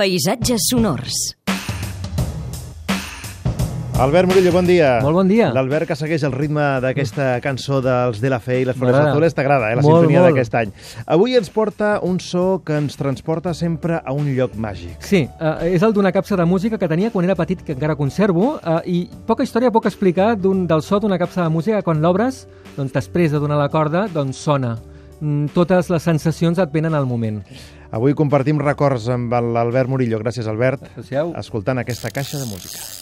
Paisatges sonors. Albert Murillo, bon dia. Molt bon dia. L'Albert que segueix el ritme d'aquesta cançó dels De La Fe i les Flores. Azules t'agrada, eh, la Molt, sintonia d'aquest any. Avui ens porta un so que ens transporta sempre a un lloc màgic. Sí, uh, és el d'una capsa de música que tenia quan era petit, que encara conservo, uh, i poca història puc explicar d'un, del so d'una capsa de música que quan l'obres, doncs després de donar la corda, doncs sona. Mm, totes les sensacions et venen al moment. Avui compartim records amb l'Albert Murillo. Gràcies, Albert. Escoltant aquesta caixa de música.